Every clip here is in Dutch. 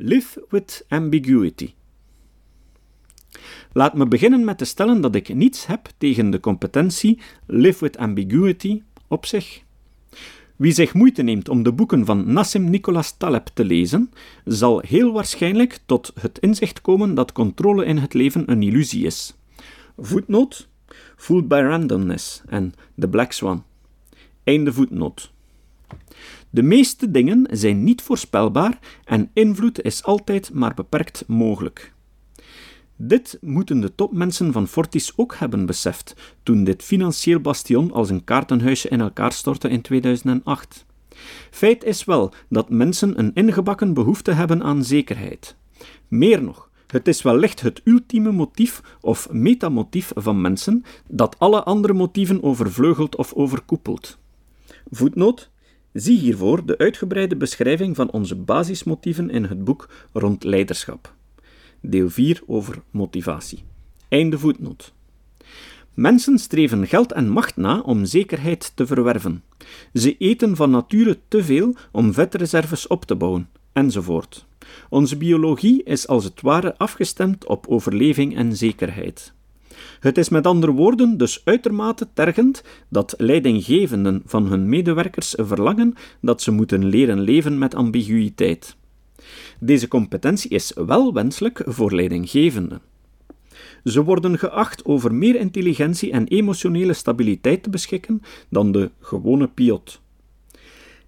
Live with ambiguity. Laat me beginnen met te stellen dat ik niets heb tegen de competentie Live with ambiguity op zich. Wie zich moeite neemt om de boeken van Nassim Nicholas Taleb te lezen, zal heel waarschijnlijk tot het inzicht komen dat controle in het leven een illusie is. Voetnoot: Fooled by randomness en The Black Swan. Einde voetnoot. De meeste dingen zijn niet voorspelbaar en invloed is altijd maar beperkt mogelijk. Dit moeten de topmensen van Fortis ook hebben beseft toen dit financieel bastion als een kaartenhuisje in elkaar stortte in 2008. Feit is wel dat mensen een ingebakken behoefte hebben aan zekerheid. Meer nog, het is wellicht het ultieme motief of metamotief van mensen dat alle andere motieven overvleugelt of overkoepelt. Voetnoot Zie hiervoor de uitgebreide beschrijving van onze basismotieven in het boek rond leiderschap. Deel 4 over motivatie. Einde voetnoot. Mensen streven geld en macht na om zekerheid te verwerven. Ze eten van nature te veel om vetreserves op te bouwen, enzovoort. Onze biologie is als het ware afgestemd op overleving en zekerheid. Het is met andere woorden dus uitermate tergend dat leidinggevenden van hun medewerkers verlangen dat ze moeten leren leven met ambiguïteit. Deze competentie is wel wenselijk voor leidinggevenden. Ze worden geacht over meer intelligentie en emotionele stabiliteit te beschikken dan de gewone piot.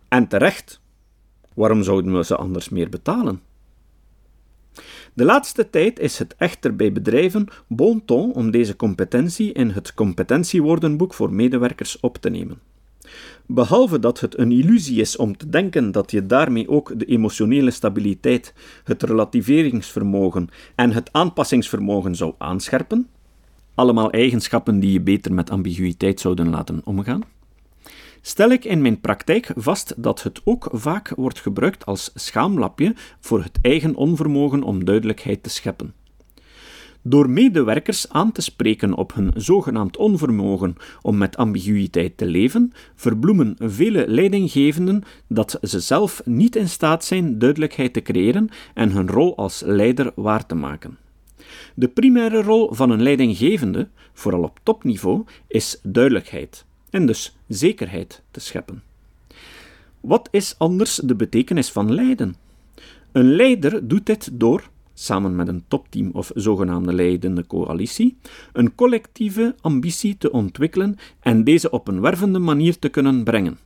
En terecht. Waarom zouden we ze anders meer betalen? De laatste tijd is het echter bij bedrijven bon ton om deze competentie in het competentiewoordenboek voor medewerkers op te nemen. Behalve dat het een illusie is om te denken dat je daarmee ook de emotionele stabiliteit, het relativeringsvermogen en het aanpassingsvermogen zou aanscherpen, allemaal eigenschappen die je beter met ambiguïteit zouden laten omgaan, stel ik in mijn praktijk vast dat het ook vaak wordt gebruikt als schaamlapje voor het eigen onvermogen om duidelijkheid te scheppen. Door medewerkers aan te spreken op hun zogenaamd onvermogen om met ambiguïteit te leven, verbloemen vele leidinggevenden dat ze zelf niet in staat zijn duidelijkheid te creëren en hun rol als leider waar te maken. De primaire rol van een leidinggevende, vooral op topniveau, is duidelijkheid en dus zekerheid te scheppen. Wat is anders de betekenis van leiden? Een leider doet dit door samen met een topteam of zogenaamde leidende coalitie, een collectieve ambitie te ontwikkelen en deze op een wervende manier te kunnen brengen.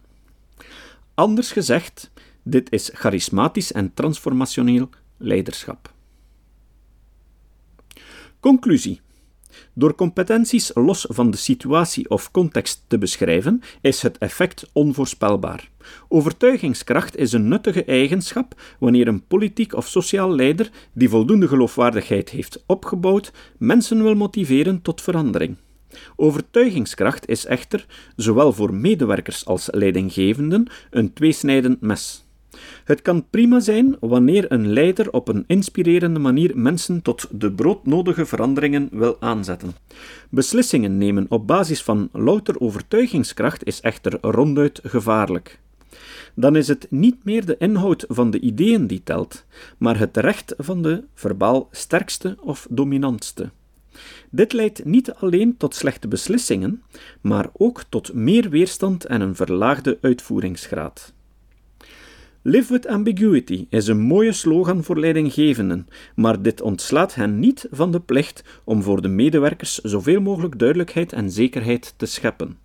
Anders gezegd, dit is charismatisch en transformationeel leiderschap. Conclusie. Door competenties los van de situatie of context te beschrijven, is het effect onvoorspelbaar. Overtuigingskracht is een nuttige eigenschap wanneer een politiek of sociaal leider die voldoende geloofwaardigheid heeft opgebouwd, mensen wil motiveren tot verandering. Overtuigingskracht is echter, zowel voor medewerkers als leidinggevenden, een tweesnijdend mes. Het kan prima zijn wanneer een leider op een inspirerende manier mensen tot de broodnodige veranderingen wil aanzetten. Beslissingen nemen op basis van louter overtuigingskracht is echter ronduit gevaarlijk. Dan is het niet meer de inhoud van de ideeën die telt, maar het recht van de verbaal sterkste of dominantste. Dit leidt niet alleen tot slechte beslissingen, maar ook tot meer weerstand en een verlaagde uitvoeringsgraad. Live with ambiguity is een mooie slogan voor leidinggevenden, maar dit ontslaat hen niet van de plicht om voor de medewerkers zoveel mogelijk duidelijkheid en zekerheid te scheppen.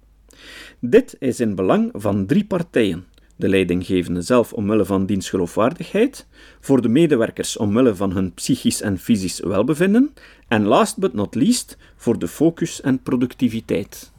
Dit is in belang van drie partijen: de leidinggevende zelf omwille van diens geloofwaardigheid, voor de medewerkers omwille van hun psychisch en fysisch welbevinden, en last but not least voor de focus en productiviteit.